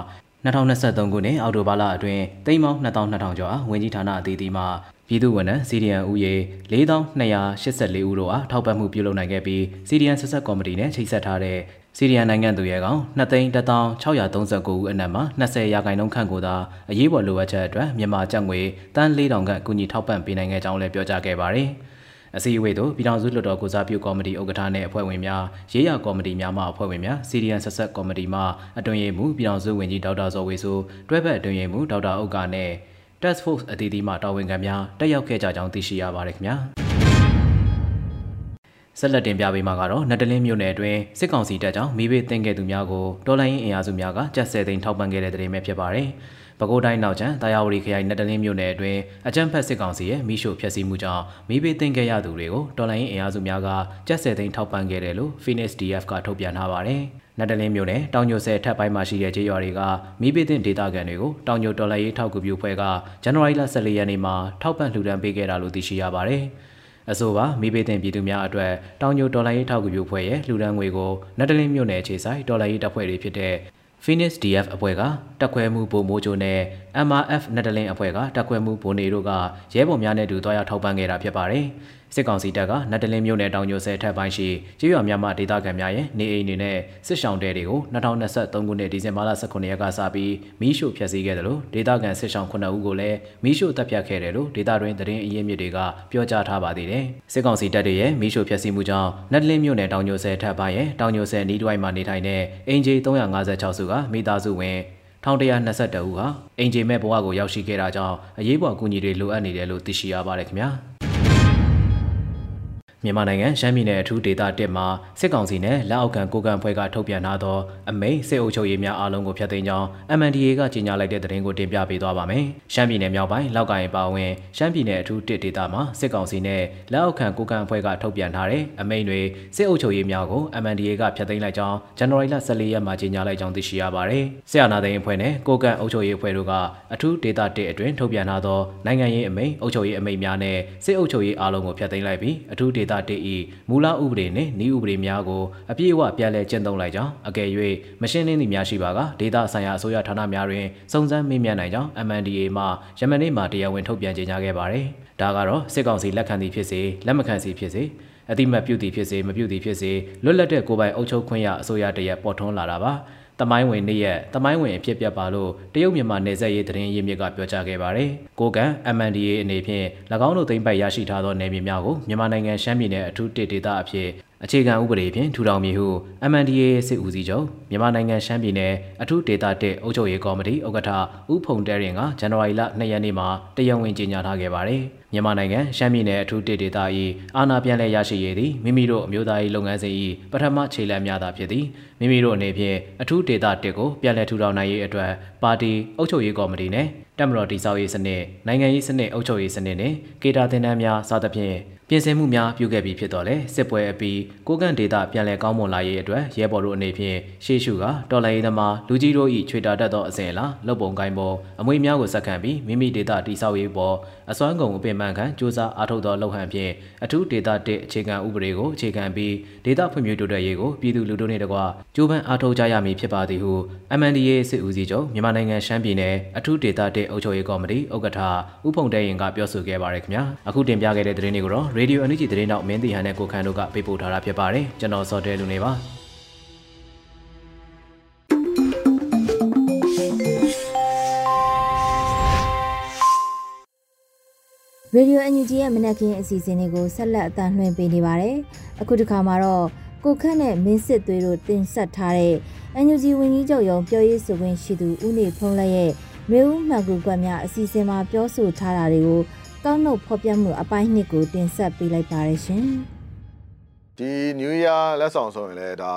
2023ခုနှစ်အောက်တိုဘာလအတွင်းတိမ်ပေါင်း2200ကျော်အားဝင်ကြီးဌာနအသီးသီးမှပြည်သူ့ဝန်ထမ်းစီဒီအန်ဦးရေ4284ဦးတို့အားထောက်ပံ့မှုပြုလုပ်နိုင်ခဲ့ပြီးစီဒီအန်ဆက်ဆက်ကော်မတီနဲ့ချိတ်ဆက်ထားတဲ့စီရီယန်နိုင်ငံသူရဲကောင်2,136ဦးအနက်မှာ20ရာခိုင်နှုန်းခန့်ကိုသာအရေးပေါ်လိုအပ်ချက်အတွက်မြန်မာကျပ်ငွေတန်း4000ခန့်အကူအညီထောက်ပံ့ပေးနိုင်ခဲ့ကြောင်းလည်းပြောကြားခဲ့ပါတယ်။ အစည်းအဝေးသို့ပြည်ထောင်စုလွှတ်တော်ကိုစားပြုကော်မတီဥက္ကဋ္ဌနဲ့အဖွဲ့ဝင်များရေးရကော်မတီများမှအဖွဲ့ဝင်များစီရီယန်ဆက်ဆက်ကော်မတီမှအတွင်ရေးမှူးပြည်ထောင်စုဝန်ကြီးဒေါက်တာဇော်ဝေဆိုတွဲဖက်အတွင်ရေးမှူးဒေါက်တာဥက္ကာနဲ့ Task Force အသီးသီးမှတာဝန်ခံများတက်ရောက်ခဲ့ကြကြောင်းသိရှိရပါတယ်ခင်ဗျာဆက်လက်တင်ပြပေးမှာကတော့နတလင်းမြို့နယ်အတွင်းစစ်ကောင်စီတပ်ကြောင့်မိဘတင်ခဲ့သူများကိုတော်လိုင်းရင်အင်အားစုများကကြက်ဆဲသိန်းထောက်ပံ့ခဲ့တဲ့တဲ့ရင်ပဲဖြစ်ပါတယ်။ဗ ပဲခူးတိုင်းနောက်ချမ်းတာယာဝတီခရိုင်နတလင်းမြို့နယ်အတွင်းအကြမ်းဖက်စစ်ကောင်စီရဲ့မိရှို့ဖျက်ဆီးမှုကြောင့်မိဘသိမ်းခဲ့ရသူတွေကိုတော်လိုင်းအင်အားစုများကကြက်ဆယ်သိန်းထောက်ပံ့ခဲ့တယ်လို့ Phoenix DF ကထုတ်ပြန်ထားပါတယ်။နတလင်းမြို့နယ်တောင်ညိုဆယ်ထပ်ပိုင်းမှာရှိတဲ့ခြေရွာတွေကမိဘသိမ်းဒေသခံတွေကိုတောင်ညိုတော်လိုင်းရေးထောက်ကူပြုဖွဲ့ကဇန်နဝါရီလ14ရက်နေ့မှာထောက်ပံ့လှူဒါန်းပေးခဲ့တာလို့သိရှိရပါတယ်။အဆိုပါမိဘေးတင်ပြည်သူများအတွက်တောင်ညိုဒေါ်လာရေးထောက်ကူပြုဖွဲ့ရဲ့လှူဒန်းငွေကိုနတလင်းမြို့နယ်ခြေဆိုင်ဒေါ်လာရေးတပ်ဖွဲ့တွေဖြစ်တဲ့ Phoenix DF အဖွဲ့ကတက်ခွဲမှုပုံမိုးချိုနဲ့ MRF နတလင်းအဖွဲ့ကတက်ခွဲမှုဘိုနေတို့ကရဲဘော်များနဲ့တူတွားရောက်ထောက်ပံ့ခဲ့တာဖြစ်ပါတယ်။ စစ်ကောင်စီတပ်ကနတလင်းမြို့နယ်တောင်ညိုဆယ်ထပ်ပိုင်းရှိကျေးရွာများမှဒေသခံများရဲ့နေအိမ်တွေနဲ့စစ်ဆောင်တဲတွေကို2023ခုနှစ်ဒီဇင်ဘာလ18ရက်ကစပြီးမီးရှို့ဖျက်ဆီးခဲ့တယ်လို့ဒေသခံစစ်ဆောင်9ဦးကိုလည်းမီးရှို့တပ်ဖြတ်ခဲ့တယ်လို့ဒေသတွင်းသတင်းအရင်းမြစ်တွေကပြောကြားထားပါသေးတယ်။စစ်ကောင်စီတပ်တွေရဲ့မီးရှို့ဖျက်ဆီးမှုကြောင့်နတလင်းမြို့နယ်တောင်ညိုဆယ်ထပ်ပိုင်းရဲ့တောင်ညိုဆယ်နီးတွိုင်းမှာနေထိုင်တဲ့အင်ဂျီ356စုကမိသားစုဝင်1122ဦးဟာအင်ဂျီမဲ့ဘဝကိုရောက်ရှိခဲ့တာကြောင့်အရေးပေါ်အကူအညီတွေလိုအပ်နေတယ်လို့သိရှိရပါတယ်ခင်ဗျာ။ မြန်မာနိုင်ငံရှမ်းပြည်နယ်အထူးဒေသ1မှာစစ်ကောင်စီနဲ့လက်အောက်ခံကိုကန်ဖွဲ့ကထုတ်ပြန်ထားသောအမိန့်စစ်အုပ်ချုပ်ရေးများအားလုံးကိုဖျက်သိမ်းကြောင်း MNDAA ကကြေညာလိုက်တဲ့သတင်းကိုတင်ပြပေးသွားပါမယ်။ရှမ်းပြည်နယ်မြောက်ပိုင်းလောက်ကိုင်ပါဝင်ရှမ်းပြည်နယ်အထူး1ဒေသမှာစစ်ကောင်စီနဲ့လက်အောက်ခံကိုကန်ဖွဲ့ကထုတ်ပြန်ထားတဲ့အမိန့်တွေစစ်အုပ်ချုပ်ရေးများကို MNDAA ကဖျက်သိမ်းလိုက်ကြောင်းဇန်နဝါရီလ14ရက်မှာကြေညာလိုက်ကြောင်းသိရှိရပါတယ်။စစ်အာဏာသိမ်းအဖွဲ့နဲ့ကိုကန်အုပ်ချုပ်ရေးအဖွဲ့တို့ကအထူးဒေသ1အတွင်းထုတ်ပြန်ထားသောနိုင်ငံရေးအမိန့်အုပ်ချုပ်ရေးအမိန့်များနဲ့စစ်အုပ်ချုပ်ရေးအားလုံးကိုဖျက်သိမ်းလိုက်ပြီးအထူးဒေသ1၏မူလဥပဒေနှင့်ဤဥပဒေများကိုအပြည့်အဝပြန်လည်ကျင့်သုံးလိုက်ကြောင်းအကယ်၍မရှင်းလင်းသည့်များရှိပါကဒေသဆိုင်ရာအစိုးရဌာနများတွင်စုံစမ်းမေးမြန်းနိုင်ကြောင်း MNDA မှယမနေ့မှတရားဝင်ထုတ်ပြန်ကြေညာခဲ့ပါတယ်။ဒါကတော့စစ်ကောင်စီလက်ခံသည်ဖြစ်စေလက်မခံစီဖြစ်စေအတိမတ်ပြုသည်ဖြစ်စေမပြုသည်ဖြစ်စေလွတ်လပ်တဲ့ကိုယ်ပိုင်အုပ်ချုပ်ခွင့်ရအစိုးရတရက်ပေါ်ထွန်းလာတာပါ။ တမိုင်းဝင်နေ့ရက်တမိုင်းဝင်အဖြစ်ပြတ်ပါလို့တရုတ်မြန်မာနယ်စပ်ရေးသတင်းရင်းမြစ်ကပြောကြားခဲ့ပါတယ်။ကိုကန် MNDA အနေဖြင့်၎င်းတို့သိမ်းပိုက်ရရှိထားသောနယ်မြေများကိုမြန်မာနိုင်ငံရှမ်းပြည်နယ်အထူးဒေသအဖြစ် အခြေခံဥပဒေဖြင့်ထူထောင်မည်ဟု MNDA စစ်ဦးစီးချုပ်မြန်မာနိုင်ငံရှမ်းပြည်နယ်အထူးဒေသတစ်အုပ်ချုပ်ရေးကော်မတီဥက္ကဋ္ဌဦးဖုန်တဲရင်ကဇန်နဝါရီလ2ရက်နေ့မှာတရားဝင်ကြေညာထားခဲ့ပါတယ်။မြန်မာနိုင်ငံရှမ်းပြည်နယ်အထူးဒေသ၏အာဏာပြန်လည်ရရှိရေးသည်မိမိတို့အမျိုးသားရေးလုပ်ငန်းစဉ်၏ပထမခြေလှမ်းများသာဖြစ်သည်မိမိတို့အနေဖြင့်အထူးဒေသတစ်ကိုပြန်လည်ထူထောင်နိုင်ရေးအတွက်ပါတီအုပ်ချုပ်ရေးကော်မတီနဲ့တက်မတော်တည်ဆောက်ရေးစနစ်နိုင်ငံရေးစနစ်အုပ်ချုပ်ရေးစနစ်နဲ့ကေတာတင်တန်းများစသဖြင့် ပြင်ဆင်မှုများပြုခဲ့ပြီးဖြစ်တော်လဲစစ်ပွဲအပြီးကိုကန့်ဒေတာပြန်လည်ကောင်းမွန်လာရေးအတွက်ရဲဘော်တို့အနေဖြင့်ရှေ့ရှုကတော်လိုင်းသမားလူကြီးတို့၏ချွေတာတတ်သောအစဉ်အလာလုပ်ပုံကိုင်းပေါ်အမွေများကိုစက္ကန့်ပြီးမိမိဒေတာတိဆောက်ရေးပေါ်အစွမ်းကုန်အပင်ပန်းခံစ조사အားထုတ်သောလုပ်ဟန်ဖြင့်အထူးဒေတာတစ်အခြေခံဥပဒေကိုအခြေခံပြီးဒေတာဖွံ့ဖြိုးတိုးတက်ရေးကိုပြည်သူလူထုနှင့်တကွကြိုးပမ်းအားထုတ်ကြရမည်ဖြစ်ပါသည်ဟု MNDA စစ်ဦးစီးချုပ်မြန်မာနိုင်ငံရှမ်းပြည်နယ်အထူးဒေတာတစ်အုပ်ချုပ်ရေးကော်မတီဥက္ကဋ္ဌဦးဖုန်တဲရင်ကပြောဆိုခဲ့ပါရခင်ဗျာအခုတင်ပြခဲ့တဲ့သတင်းတွေကိုတော့ Radio အန်ယူဂျီသတင်းတော့မင်းတီဟန်နဲ့ကိုခန့်တို့ကပေးပို့ထားတာဖြစ်ပါတယ်ကျွန်တော်စောတဲလူနေပါရေဒီယိုအန်ယူဂျီရဲ့မနက်ခင်းအစီအစဉ်လေးကိုဆက်လက်အသံလွှင့်ပေးနေပါတယ်။အခုတစ်ခါမှာတော့ကိုခန့်နဲ့မင်းစစ်သွေးတို့တင်ဆက်ထားတဲ့အန်ယူဂျီဝန်ကြီးချုပ်ရုံးပြောရေးဆိုခွင့်ရှိသူဦးနေဖုံးလက်ရဲ့မျိုးဦးမှန်ကူကွက်များအစီအစဉ်မှာပြောဆိုထားတာတွေကို ကောက်နှုတ်ဖော်ပြမှုအပိုင်းနှစ်ကိုတင်ဆက်ပေးလိုက်ပါရရှင်။ဒီ New Year လက်ဆောင်ဆိုရင်လည်းဒါ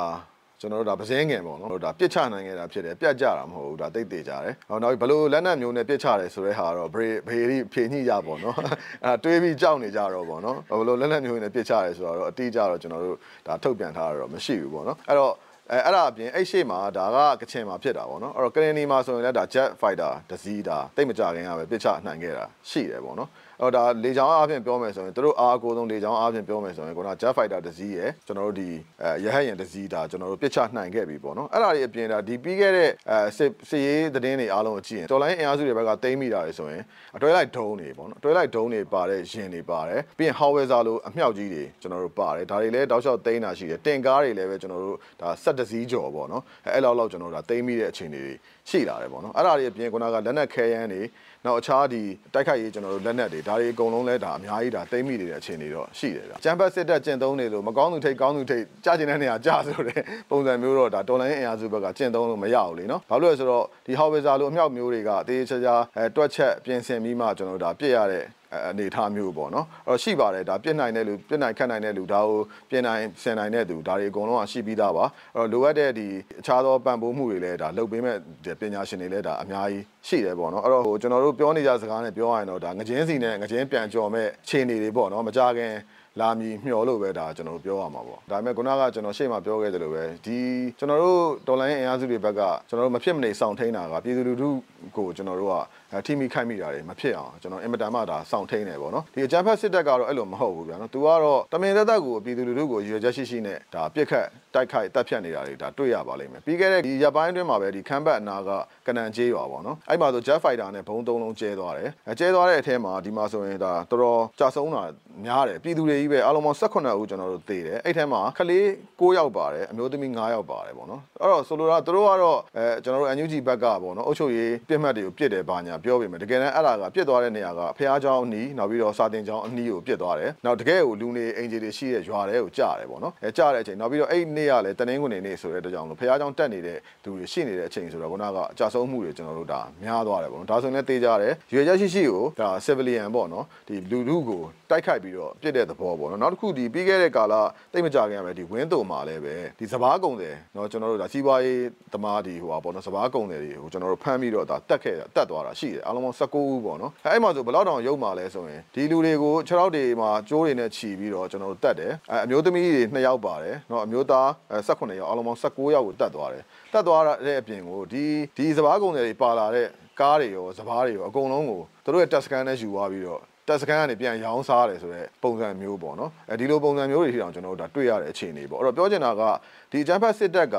ကျွန်တော်တို့ဒါပစင်းငယ်ပေါ့နော်ဒါပြစ်ချနိုင်ခဲ့တာဖြစ်တယ်ပြတ်ကြတာမဟုတ်ဘူးဒါတိတ်သေးကြတယ်ဟောနောက်ဘလို့လက်နက်မျိုးနဲ့ပြစ်ချတယ်ဆိုတဲ့ဟာတော့ဘေဘေရီဖြေညှိကြပေါ့နော်အဲတွေးပြီးကြောက်နေကြတော့ပေါ့နော်ဘလို့လက်နက်မျိုးနဲ့ပြစ်ချတယ်ဆိုတော့အတိအကျတော့ကျွန်တော်တို့ဒါထုတ်ပြန်ထားတာတော့မရှိဘူးပေါ့နော်အဲ့တော့အဲအဲ့ဒါအပြင်အဲ့ရှေ့မှာဒါကကချင်မှာဖြစ်တာပေါ့နော်အဲ့တော့ကရင်နီမှာဆိုရင်လည်းဒါ jet fighter တစည်းဒါတိတ်မကြခင်ကပဲပြစ်ချနိုင်ခဲ့တာရှိတယ်ပေါ့နော်ဟောဒါလေချောင်းအားဖြင့်ပြောမယ်ဆိုရင်တို့အားအကိုဆုံးလေချောင်းအားဖြင့်ပြောမယ်ဆိုရင်ခုန Jet Fighter တစ်စီးရယ်ကျွန်တော်တို့ဒီအဲရဟတ်ယာဉ်တစ်စီးဒါကျွန်တော်တို့ပြစ်ချနိုင်ခဲ့ပြီပေါ့နော်အဲ့ဒါတွေအပြင်ဒါဒီပြီးခဲ့တဲ့အဲစစ်စစ်ရေးသတင်းတွေအားလုံးကိုကြည့်ရင်တော်လိုင်းအင်အားစုတွေဘက်ကတိမ့်မိတာတွေဆိုရင်အတွဲလိုက်ဒုံးတွေပေါ့နော်အတွဲလိုက်ဒုံးတွေပါတဲ့ရင်တွေပါတယ်ပြီးရင် Howitzer လိုအမြောက်ကြီးတွေကျွန်တော်တို့ပါတယ်ဒါတွေလည်းတောက်လျှောက်တိမ့်တာရှိတယ်တင်ကားတွေလည်းပဲကျွန်တော်တို့ဒါဆက်တစည်းကြော်ပေါ့နော်အဲ့လောက်လောက်ကျွန်တော်တို့ဒါတိမ့်မိတဲ့အခြေအနေတွေရှိလာတယ်ပေါ့နော်အဲ့ဒါတွေအပြင်ခုနကလက်နက်ခဲယမ်းတွေ နောက်အခြားဒီတိုက်ခိုက်ရေးကျွန်တော်တို့လက်နက်တွေဒါတွေအကုန်လုံးလဲဒါအများကြီးဒါတိမ့်မိနေတဲ့အခြေအနေတော့ရှိတယ်ဗျ။ကျမ်းပတ်စစ်တပ်ကျင့်သုံးနေလို့မကောင်းသူထိတ်ကောင်းသူထိတ်ကြားကျင်တဲ့နေရာကြားဆိုတဲ့ပုံစံမျိုးတော့ဒါတော်လိုင်းအင်အားစုဘက်ကကျင့်သုံးလို့မရဘူးလေနော်။ဘာလို့လဲဆိုတော့ဒီဟော်ဝေဇာလိုအမြောက်မျိုးတွေကတေးချာချာအဲတွက်ချက်ပြင်ဆင်ပြီးမှကျွန်တော်တို့ဒါပြစ်ရတဲ့ အနေအထားမျိုးပေါ့နော်အဲ့တော့ရှိပါတယ်ဒါပြစ်နိုင်တဲ့လူပြစ်နိုင်ခတ်နိုင်တဲ့လူဒါကိုပြင်နိုင်ဆင်နိုင်တဲ့သူဒါတွေအကုန်လုံးကရှိပြီးသားပါအဲ့တော့လိုအပ်တဲ့ဒီအခြားသောပံ့ပိုးမှုတွေလည်းဒါလုပ်ပေးမဲ့ပညာရှင်တွေလည်းဒါအများကြီးရှိတယ်ပေါ့နော်အဲ့တော့ဟိုကျွန်တော်တို့ပြောနေကြစကားနဲ့ပြောရရင်တော့ဒါငကြင်းစီနဲ့ငကြင်းပြန်ကြော်မဲ့ခြေနေတွေပေါ့နော်မကြခင် လာမီမျှော်လို့ပဲဒါကျွန်တော်တို့ပြောရမှာပေါ့ဒါပေမဲ့ခုနကကျွန်တော်ရှေ့မှာပြောခဲ့သလိုပဲဒီကျွန်တော်တို့ဒေါ်လာရင်းအင်အားစုတွေဘက်ကကျွန်တော်တို့မဖြစ်မနေစောင့်ထိန်တာကပြည်သူလူထုကိုကျွန်တော်တို့ကထိမိခိုက်မိတာတွေမဖြစ်အောင်ကျွန်တော်အင်မတန်မှဒါစောင့်ထိန်နေပေါ့နော်ဒီအကြမ်းဖက်စစ်တပ်ကတော့အဲ့လိုမဟုတ်ဘူးဗျာနော်သူကတော့တမင်သက်သက်ကိုပြည်သူလူထုကိုရွေချက်ရှိရှိနဲ့ဒါပြစ်ခတ် တိုက်ခိုက်တပ်ဖြတ်နေတာတွေဒါတွေ့ရပါလိမ့်မယ်ပြီးခဲ့တဲ့ဒီရပ်ပိုင်းအတွင်းမှာပဲဒီခမ်းဘတ်အနာကကနန်ကျေးရွာပေါ့နော်အဲ့မှာဆို Jet Fighter နဲ့ဘုံသုံးလုံးကျဲသွားတယ်အဲကျဲသွားတဲ့အထဲမှာဒီမှာဆိုရင်ဒါတော်တော်ကြာဆုံးတာများတယ်ပြည်သူတွေကြီးပဲအားလုံးပေါင်း18ဦးကျွန်တော်တို့သေတယ်အဲ့ထဲမှာကလေး9ယောက်ပါတယ်အမျိုးသမီး9ယောက်ပါတယ်ပေါ့နော်အဲ့တော့ဆိုလိုတာတို့ကတော့အဲကျွန်တော်တို့ NUG ဘက်ကပေါ့နော်အုပ်ချုပ်ရေးပြစ်မှတ်တွေကိုပြစ်တယ်ပါညာပြောပေမဲ့တကယ်တမ်းအဲ့ဒါကပြစ်သွားတဲ့နေရာကဖះเจ้าအနီးနောက်ပြီးတော့စာတင်เจ้าအနီးကိုပြစ်သွားတယ်နောက်တကယ်ကိုလူနေအင်ဂျီတွေရှိတဲ့ရွာတွေကိုကြားတယ်ပေါ့နော်အဲကြားတဲ့အချိန်နောက်ပြီးတော့အဲ့ နေ့ကလည်းတနင်္ဂနွေနေ့ဆိုတဲ့အတွက်ကြောင့်လို့ဖះเจ้าတက်နေတဲ့သူတွေရှိနေတဲ့အချိန်ဆိုတော့ခုနကအကြဆုံးမှုတွေကျွန်တော်တို့ဒါများသွားတယ်ပေါ့နော်ဒါဆိုရင်လည်းတေးကြတယ်ရွေချက်ရှိရှိကိုဒါ civilian ပေါ့နော်ဒီလူလူကိုတိုက်ခိုက်ပြီးတော့ပြစ်တဲ့သဘောပေါ့နော်နောက်တစ်ခုဒီပြီးခဲ့တဲ့ကာလတိတ်မကြခင်ရမယ်ဒီဝင်းတုံမှာလည်းပဲဒီစဘာကုံတယ်เนาะကျွန်တော်တို့ဒါစီးပွားရေးသမားဒီဟိုပါပေါ့နော်စဘာကုံတယ်တွေကိုကျွန်တော်တို့ဖမ်းပြီးတော့ဒါတက်ခဲ့တက်သွားတာရှိတယ်အားလုံးပေါင်း19ဦးပေါ့နော်အဲအဲ့မှာဆိုဘယ်တော့တောင်ရုပ်မှာလဲဆိုရင်ဒီလူတွေကို6ရောက်တွေမှာကျိုးတွေနဲ့ခြီပြီးတော့ကျွန်တော်တို့တက်တယ်အဲအမျိုးသမီးတွေ2ယောက်ပါတယ်เนาะအမျိုးသား 18ယောက်အားလုံးပေါင်း19ယောက်ကိုတက်သွားတယ်တက်သွားတဲ့အပြင်ကိုဒီဒီစဘာကုံတယ်တွေပါလာတဲ့ကားတွေရောစဘာတွေရောအကုန်လုံးကိုတို့ရဲ့တက်စကန်နဲ့ယူသွားပြီးတော့တက်စကန်ကနေပြန်ရောင်းစားရတယ်ဆိုတော့ပုံစံမျိုးပေါ့နော်အဲဒီလိုပုံစံမျိုးတွေထိအောင်ကျွန်တော်တို့ဒါတွေ့ရတဲ့အခြေအနေပေါ့အဲ့တော့ပြောချင်တာကဒီအကြမ်းဖက်စစ်တပ်က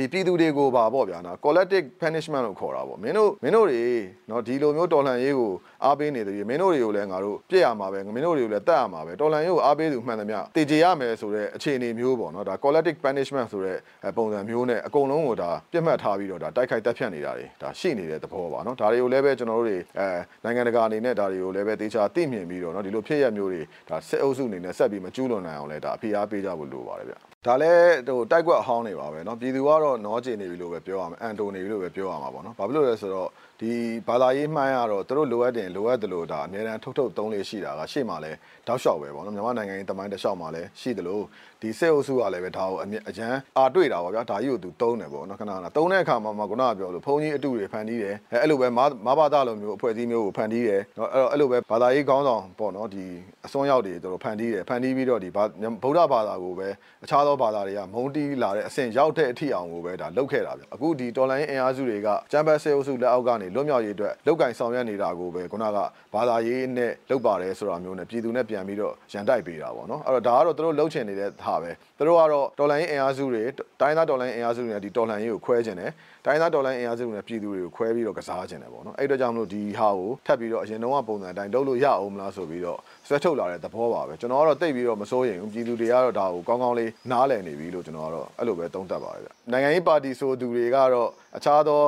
ဒီပြည်သူတွေကိုပါပေါ့ဗျာနော် collective punishment လို့ခေါ်တာပေါ့မင်းတို့မင်းတို့တွေနော်ဒီလိုမျိုးတော်လှန်ရေးကိုအားပေးနေတယ်မင်းတို့တွေကိုလည်းငါတို့ပြည့်ရမှာပဲမင်းတို့တွေကိုလည်းတတ်ရမှာပဲတော်လှန်ရေးကိုအားပေးသူမှန်သမျှတည်ကြရမယ်ဆိုတဲ့အခြေအနေမျိုးပေါ့နော်ဒါ collective punishment ဆိုတဲ့ပုံစံမျိုးနဲ့အကုန်လုံးကိုဒါပြတ်မှတ်ထားပြီးတော့ဒါတိုက်ခိုက်တက်ဖြတ်နေတာတွေဒါရှိနေတဲ့သဘောပါနော်ဒါတွေကိုလည်းပဲကျွန်တော်တို့တွေအဲနိုင်ငံတကာအနေနဲ့ဒါတွေကိုလည်းပဲတေချာသိမြင်ပြီးတော့နော်ဒီလိုဖြစ်ရမျိုးတွေဒါစစ်အုပ်စုအနေနဲ့ဆက်ပြီးမကျူးလွန်နိုင်အောင်လဲဒါအဖိအားပေးကြဖို့လိုပါတယ်ဗျ ဒါလည်းဟိုတိုက်ကွက်အဟောင်းနေပါပဲเนาะပြည်သူကတော့နောကျင်နေပြီလို့ပဲပြောရမှာအန်တိုနေပြီလို့ပဲပြောရမှာပေါ့เนาะဘာဖြစ်လို့လဲဆိုတော့ ဒီဘာသာရေးမှန်းရတော့သူတို့လိုအပ်တယ်လိုအပ်တယ်လို့ဒါအများအားထုတ်ထုတ်သုံးလေးရှိတာကရှေ့မှာလဲတောက်လျှောက်ပဲပေါ့နော်မြန်မာနိုင်ငံရေးတမိုင်းတစ်လျှောက်မှာလဲရှိတယ်လို့ဒီစစ်အုပ်စုကလည်းပဲဒါကိုအကျန်းအာတွေ့တာပေါ့ဗျာဒါကြီးကိုသူသုံးတယ်ပေါ့နော်ခဏခဏသုံးတဲ့အခါမှာမှခုနကပြောလို့ဘုံကြီးအတူတွေဖန်တီးတယ်အဲအဲ့လိုပဲမမဘာသာလိုမျိုးအဖွဲ့အစည်းမျိုးကိုဖန်တီးတယ်နော်အဲ့တော့အဲ့လိုပဲဘာသာရေးခေါင်းဆောင်ပေါ့နော်ဒီအစွန်းရောက်တွေသူတို့ဖန်တီးတယ်ဖန်တီးပြီးတော့ဒီဗုဒ္ဓဘာသာကိုပဲအခြားသောဘာသာတွေကမုန်းတီးလာတဲ့အဆင့်ရောက်တဲ့အထိအောင်ကိုပဲဒါလုပ်ခဲ့တာဗျအခုဒီတော်လိုင်းအင်အားစုတွေကကျမ်းပတ်စစ်အုပ်စုလက်အောက်ကနေလွတ်မြောက်ရေးအတွက်လောက်ကင်ဆောင်ရွက်နေတာကိုပဲခုနကဘာသာရေးနဲ့လောက်ပါတယ်ဆိုတာမျိုးနဲ့ပြည်သူနဲ့ပြန်ပြီးတော့ရန်တိုက်ပေးတာပေါ့နော်အဲ့တော့ဒါကတော့သူတို့လှုပ်ချင်နေတဲ့ဟာပဲသူတို့ကတော့တော်လိုင်းအင်အားစုတွေတိုင်းသားတော်လိုင်းအင်အားစုတွေနဲ့ဒီတော်လှန်ရေးကိုခွဲကျင်တယ်တိုင်းသားတော်လိုင်းအင်အားစုတွေနဲ့ပြည်သူတွေကိုခွဲပြီးတော့ကစားကျင်တယ်ပေါ့နော်အဲ့တော့ကြောင့်မလို့ဒီဟာကိုထပ်ပြီးတော့အရင်တုန်းကပုံစံအတိုင်းလုပ်လို့ရအောင်မလားဆိုပြီးတော့ဆွဲထုတ်လာတဲ့သဘောပါပဲကျွန်တော်ကတော့တိတ်ပြီးတော့မစိုးရင်ဘူးပြည်သူတွေကတော့ဒါကိုကောင်းကောင်းလေးနားလည်နေပြီလို့ကျွန်တော်ကတော့အဲ့လိုပဲသုံးသပ်ပါတယ်ဗျနိုင်ငံရေးပါတီဆိုသူတွေကတော့အခြားသော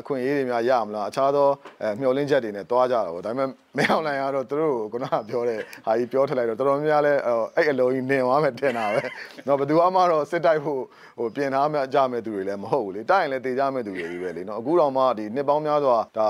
အခွင့်အရေးတွေများရမလားအခြားသောမျှော်လင့်ချက်တွေနဲ့တွားကြတာပေါ့ဒါပေမဲ့မင်းအောင်လိုင်ကတော့သူတို့ကိုခုနကပြောတဲ့ဟာကြီးပြောထလိုက်တော့တော်တော်များများလဲအဲ့အလုံးကြီးနင်သွားမယ်ထင်တာပဲเนาะဘယ်သူမှတော့စစ်တိုက်ဖို့ဟိုပြင်ထားမှကြမဲ့သူတွေလည်းမဟုတ်ဘူးလေတိုက်ရင်လည်းတေကြမဲ့သူတွေကြီးပဲလေเนาะအခုတော့မှဒီနှစ်ပေါင်းများစွာဒါ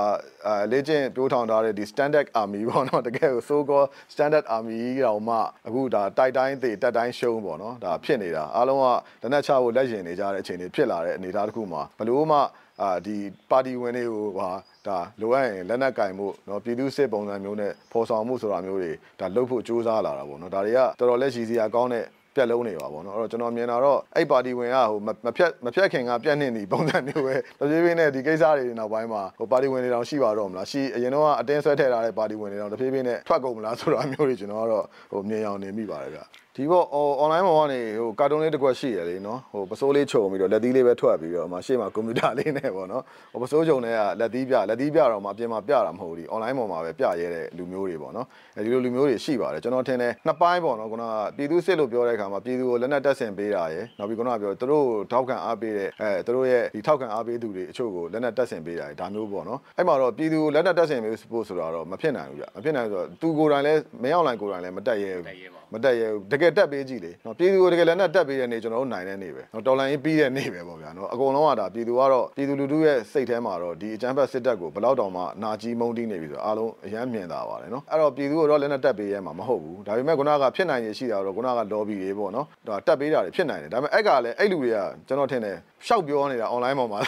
လေ့ကျင့်ပြိုးထောင်ထားတဲ့ဒီ standard army ပေါ့เนาะတကယ်ကို so called standard army တောင်မှအခုဒါတိုက်တိုင်းတေတက်တိုင်းရှုံးပေါ့เนาะဒါဖြစ်နေတာအားလုံးကလက်နက်ချဖို့လက်ရင်နေကြတဲ့အခြေအနေဖြစ်လာတဲ့အနေအထားတစ်ခုမှာဘလို့မှ အာဒီပါတီဝင်တွေကိုဟာဒါလိုအပ်ရင်လက်နက်ကင်မှုเนาะပြည်သူစစ်ပုံစံမျိုးနဲ့ဖော်ဆောင်မှုဆိုတာမျိုးတွေဒါလုပ်ဖို့စူးစမ်းလာတာပေါ့เนาะဒါတွေကတော်တော်လက်ရှိစီရာကောင်းတဲ့ပြက်လုံးနေပါဘောเนาะအဲ့တော့ကျွန်တော်မြင်တာတော့အဲ့ပါတီဝင်ကဟိုမဖြတ်မဖြတ်ခင်ကပြက်နှင်းဒီပုံစံမျိုးပဲတပြေးပြေးနဲ့ဒီကိစ္စတွေနောက်ပိုင်းမှာဟိုပါတီဝင်တွေတောင်ရှိပါတော့မလားရှိအရင်တော့အတင်းဆွဲထည့်ထားတဲ့ပါတီဝင်တွေတောင်တပြေးပြေးနဲ့ထွက်ကုန်မလားဆိုတာမျိုးတွေကျွန်တော်ကတော့ဟိုမြင်အောင်နေမိပါတယ်ဗျ ဒီပေါ့ online ပေါ်ကနေဟိုကာတွန်းလေးတစ်ခွက်ရှိရလေနော်ဟိုပစိုးလေးခြုံပြီးတော့လက်သီးလေးပဲထွက်ပြီးတော့မှရှေ့မှာကွန်ပျူတာလေးနဲ့ပေါ့နော်ဟိုပစိုးခြုံတဲ့ကလက်သီးပြလက်သီးပြတော့မှအပြင်မှာပြတာမဟုတ်ဘူးဒီ online ပေါ်မှာပဲပြရဲတဲ့လူမျိုးတွေပေါ့နော်အဲဒီလိုလူမျိုးတွေရှိပါတယ်ကျွန်တော်ထင်တယ်နှစ်ပိုင်းပေါ့နော်ခုနကပြည်သူစစ်လို့ပြောတဲ့အခါခါမှာပြည်သူကိုလက်နက်တက်ဆင်ပေးတာရယ်နောက်ပြီးခုနကပြောသူတို့ထောက်ခံအားပေးတဲ့အဲသူတို့ရဲ့ဒီထောက်ခံအားပေးသူတွေအချို့ကိုလက်နက်တက်ဆင်ပေးတာရယ်ဒါမျိုးပေါ့နော်အဲ့မှာတော့ပြည်သူကိုလက်နက်တက်ဆင်ပေးဖို့ဆိုတာတော့မဖြစ်နိုင်ဘူးကြမဖြစ်နိုင်ဘူးဆိုတော့သူကိုယ်တိုင်လည်းမရောက်နိုင်ကိုယ်တိုင်လည်းမတက်ရဲဘူးမတက်ရဲဘူးတကယ်တက်ပေးကြည့်လေနော်ပြည်သူကိုတကယ်လက်နက်တက်ပေးတဲ့နေ့ကျွန်တော်တို့နိုင်တဲ့နေ့ပဲနော်တော်လန်ရေးပြီးတဲ့နေ့ပဲပေါ့ဗျာနော်အကုန်လုံးကဒါပြည်သူကတော့ပြည်သူလူထုရဲ့စိတ်ထဲမှာတော့ဒီအကြမ်းဖက်စစ်တပ်ကိုဘယ်တော့တောင်မှနာကြီးမုန်းတီးနေပြီဆိုတော့အားလုံးအယမ်းမြင်တာပါတယ်နော်အဲ့တော့ပြည်သူကတော့လက်နက်တက်ပေးရဲမှာမဟုတ်ဘူးဒါပေမဲ့ခုနကဖြစ်နိုင်ရရှိတာတော့ခုနက lobby တွေပေါ့နော်ဒါတက်ပေးတာတွေဖြစ်နိုင်တယ်ဒါပေမဲ့အဲ့ကလည်းအဲ့လူတွေကကျွန်တော်ထင်တယ်ရှောက်ပြောနေတာ online ပေါ်မှာ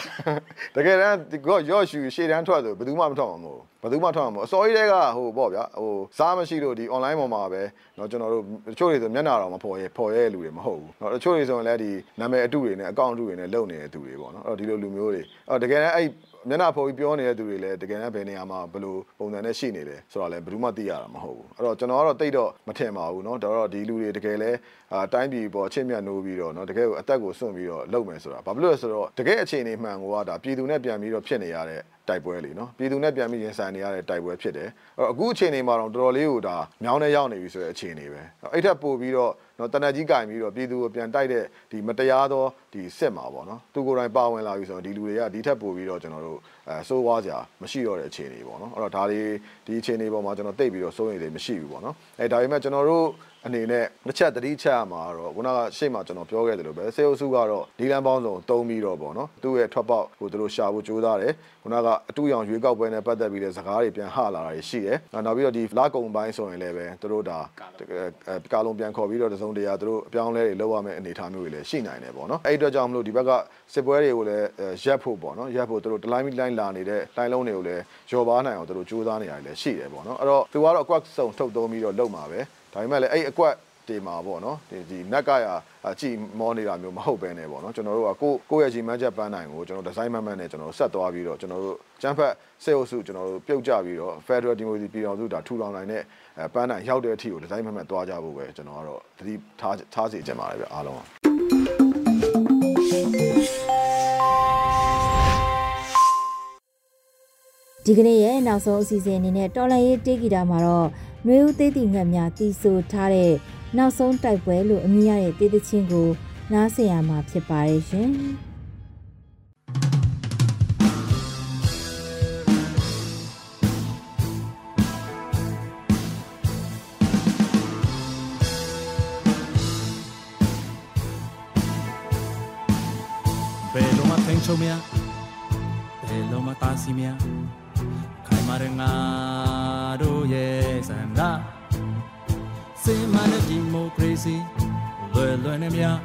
တကယ်တမ်းကောရော့ရှူရှေ့တန်းထွက်ဆိုဘယ်သူမှမထွက်မှာမဟုတ်ယ်သူမှထွက်မှာမဟုတ်အစောကြီးတွေကဟိုပေါ့ဗျာဟိုစားမရှိလို့ဒီ online ပေါ်မှာပဲเนาะကျွန်တော်တို့တချို့တွေဆိုမျက်နှာတော်မဖော်ရဲဖော်ရဲလူတွေမဟုတ်ဘူးเนาะတချို့တွေဆိုရင်လည်းဒီနာမည်အတုတွေနဲ့အကောင့်အတုတွေနဲ့လုပ်နေတဲ့သူတွေပေါ့เนาะအဲ့တော့ဒီလိုလူမျိုးတွေအဲ့တော့တကယ်တမ်းအဲ့မျက်နှာဖော်ပြီးပြောနေတဲ့သူတွေလည်းတကယ်တမ်းဘယ်နေရာမှာဘယ်လိုပုံစံနဲ့ရှိနေလဲဆိုတာလည်းဘယ်သူမှသိရတာမဟုတ်ဘူးအဲ့တော့ကျွန်တော်ကတော့တိတ်တော့မထင်ပါဘူးเนาะဒါတော့ဒီလူတွေတကယ်လဲ အာတိုင်းပြည်ပေါ်အချင်းမြတ်နိုးပြီးတော့เนาะတကယ်ကိုအသက်ကိုစွန့်ပြီးတော့လုပ်မယ်ဆိုတာဘာဖြစ်လို့လဲဆိုတော့တကယ်အခြေအနေမှန်ကိုကဒါပြည်သူနဲ့ပြန်ပြီးတော့ဖြစ်နေရတဲ့တိုက်ပွဲလေနော်ပြည်သူနဲ့ပြန်ပြီးရင်ဆိုင်နေရတဲ့တိုက်ပွဲဖြစ်တယ်အဲ့တော့အခုအချိန်နေမှာတော့တော်တော်လေးကိုဒါမြောင်းနေရောက်နေပြီဆိုတဲ့အခြေအနေပဲအဲ့ထက်ပိုပြီးတော့နော်တနက်ကြီးကင်ပြီးတော့ပြည်သူကိုပြန်တိုက်တဲ့ဒီမတရားသောဒီစစ်မှာပေါ့နော်သူကိုယ်တိုင်ပါဝင်လာပြီဆိုတော့ဒီလူတွေကဒီထက်ပိုပြီးတော့ကျွန်တော်တို့အဲစိုးဝါးစရာမရှိတော့တဲ့အခြေအနေပေါ့နော်အဲ့တော့ဒါတွေဒီအခြေအနေပေါ်မှာကျွန်တော်တိတ်ပြီးတော့စိုးရိမ်တွေမရှိဘူးပေါ့နော်အဲဒါပေမဲ့ကျွန်တော်တို့ အနေနဲ့တစ်ချက်တတိချက်ရမှာတော့ခုနကရှေ့မှာကျွန်တော်ပြောခဲ့တယ်လို့ပဲစေအုပ်စုကတော့ဒီလန်ပေါင်းစုံတုံးပြီးတော့ပေါ့နော်သူ့ရဲ့ထွက်ပေါက်ကိုသူတို့ရှာဖို့ကြိုးစားတယ်ခုနကအတူရောင်ရွေးကောက်ပွဲနဲ့ပတ်သက်ပြီးတဲ့စကားတွေပြန်ဟလာတာတွေရှိတယ်နောက်ပြီးတော့ဒီလာကုံပိုင်းဆိုရင်လည်းပဲသူတို့ဒါကာလုံးပြန်ခေါ်ပြီးတော့တစုံတရာသူတို့အပြောင်းလဲတွေလုပ်ရမယ့်အနေအထားမျိုးတွေလည်းရှိနိုင်တယ်ပေါ့နော်အဲ့အတွက်ကြောင့်မလို့ဒီဘက်ကစစ်ပွဲတွေကိုလည်းရက်ဖို့ပေါ့နော်ရက်ဖို့သူတို့တလိုင်းမီလိုင်းလာနေတဲ့လိုင်းလုံးတွေကိုလည်းကြော်ပါနိုင်အောင်သူတို့စူးစမ်းနေရတယ်လည်းရှိတယ်ပေါ့နော်အဲ့တော့သူကတော့အကွက်စုံထုတ်သုံးပြီးတော့လုပ်မှာပဲ ဒါပေမဲ့လည်းအဲ့အကွက်တေမှာပေါ့နော်ဒီဒီနက်ကရကြည်မောနေတာမျိုးမဟုတ်ပဲねပေါ့နော်ကျွန်တော်တို့ကကိုကိုယ့်ရဲ့ကြီးမှန်းချက်ပန်းနိုင်ကိုကျွန်တော်ဒီဇိုင်းမှန်မှန်နဲ့ကျွန်တော်ဆက်သွားပြီးတော့ကျွန်တော်တို့ကျန်းဖက်စေအုပ်စုကျွန်တော်တို့ပြုတ်ကြပြီးတော့ Federal Democracy ပြည်တော်စုဒါထူထောင်နိုင်တဲ့ပန်းနိုင်ရောက်တဲ့အထိကိုဒီဇိုင်းမှန်မှန်သွားကြဖို့ပဲကျွန်တော်ကတော့တတိထားထားစီချင်ပါတယ်ဗျအားလုံးဒီကနေ့ရဲ့နောက်ဆုံးအစီအစဉ်အနေနဲ့တော်လန်ရေးတေးဂီတာမှာတော့ နှွေဦးသေးတီငှက်များတီးဆိုထားတဲ့နောက်ဆုံးတိုက်ပွဲလို့အမည်ရတဲ့တေးသချင်းကိုနားဆင်ရမှာဖြစ်ပါတယ်ရှင်ဘယ်လိုမှထိန်ချုံများဘယ်လိုမှတားစီများခိုင်မာတဲ့ငါတို့ရဲ့ ဆန္ဒစေမတဲ့ဒီမိုကရေစီလွယ်လွယ်နဲ့များ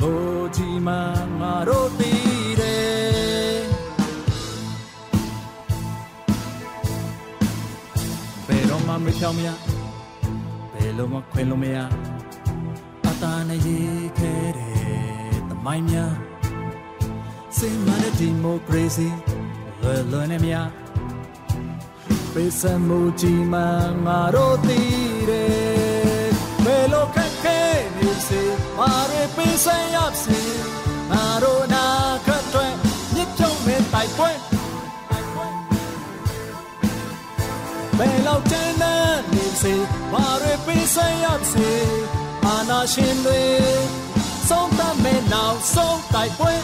ဘိုးကြီးမငါတို့တည်တယ်ဘယ်တော့မှမဖြောင်းမရဘယ်လိုမှခွင်လို့မရအတားနဲ့ရေးခဲ့တဲ့သမိုင်းများစေမတဲ့ဒီမိုကရေစီလွယ်လွယ်နဲ့များ ပေးစမှုကြီးမှငါတို့တည်တယ်ဘယ်လိုခက်ခဲနေစေမာရပေးစရစေငါတို့နာခတ်တွေမြစ်ချုံမဲ့တိုက်ပွဲဘယ်လောက်တန်းနေစေမာရပေးစရစေအာနာရှင်တွေဆုံးသမဲ့နောက်ဆုံးတိုက်ပွဲ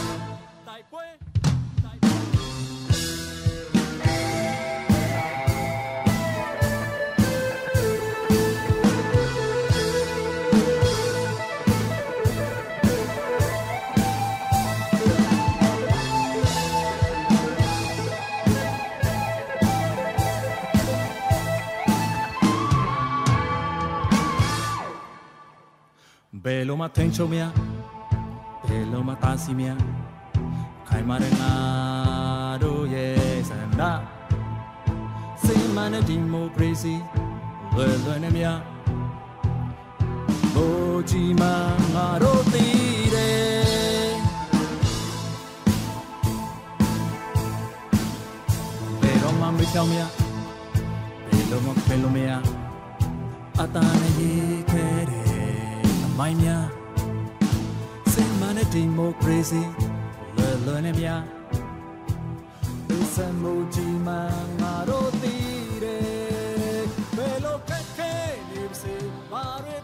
ဘယ်လိုမှထိန်ချုံမရဘယ်လိုမှတားစီမရခိုင်မာတဲ့ငါတို့ရဲ့ဆန္ဒစေမနဲ့ဒီမိုကရေစီလွယ်လွယ်နဲ့များဘိုးကြီးမငါတို့တည်တယ်ဘယ်တော့မှမဖြောင်းမရဘယ်လိုမှခွင်လို့မရအတားနဲ့ရေးခဲ့တယ် မိုင်းများစင်မနဲ့ဒီမိုကရေစီလွယ်လွယ်နဲ့များဒီစမှုကြီးမှငါတို့တည်တယ်ဘယ်လိုခက်ခဲနေစေဘာတွေ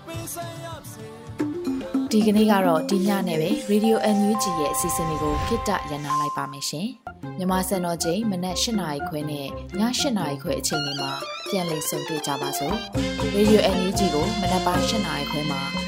ဒီကနေ့ကတော့ဒီညနဲ့ပဲ Radio NUG ရဲ့အစီအစဉ်လေးကိုခਿੱတရနာလိုက်ပါမယ်ရှင်။မြမစံတော်ချိန်မနက်၈နာရီခွဲနဲ့ည၈နာရီခွဲအချိန်တွေမှာပြန်လည်ဆုံတွေ့ကြပါစို့။ Radio NUG ကိုမနက်ပိုင်း၈နာရီခွဲမှာ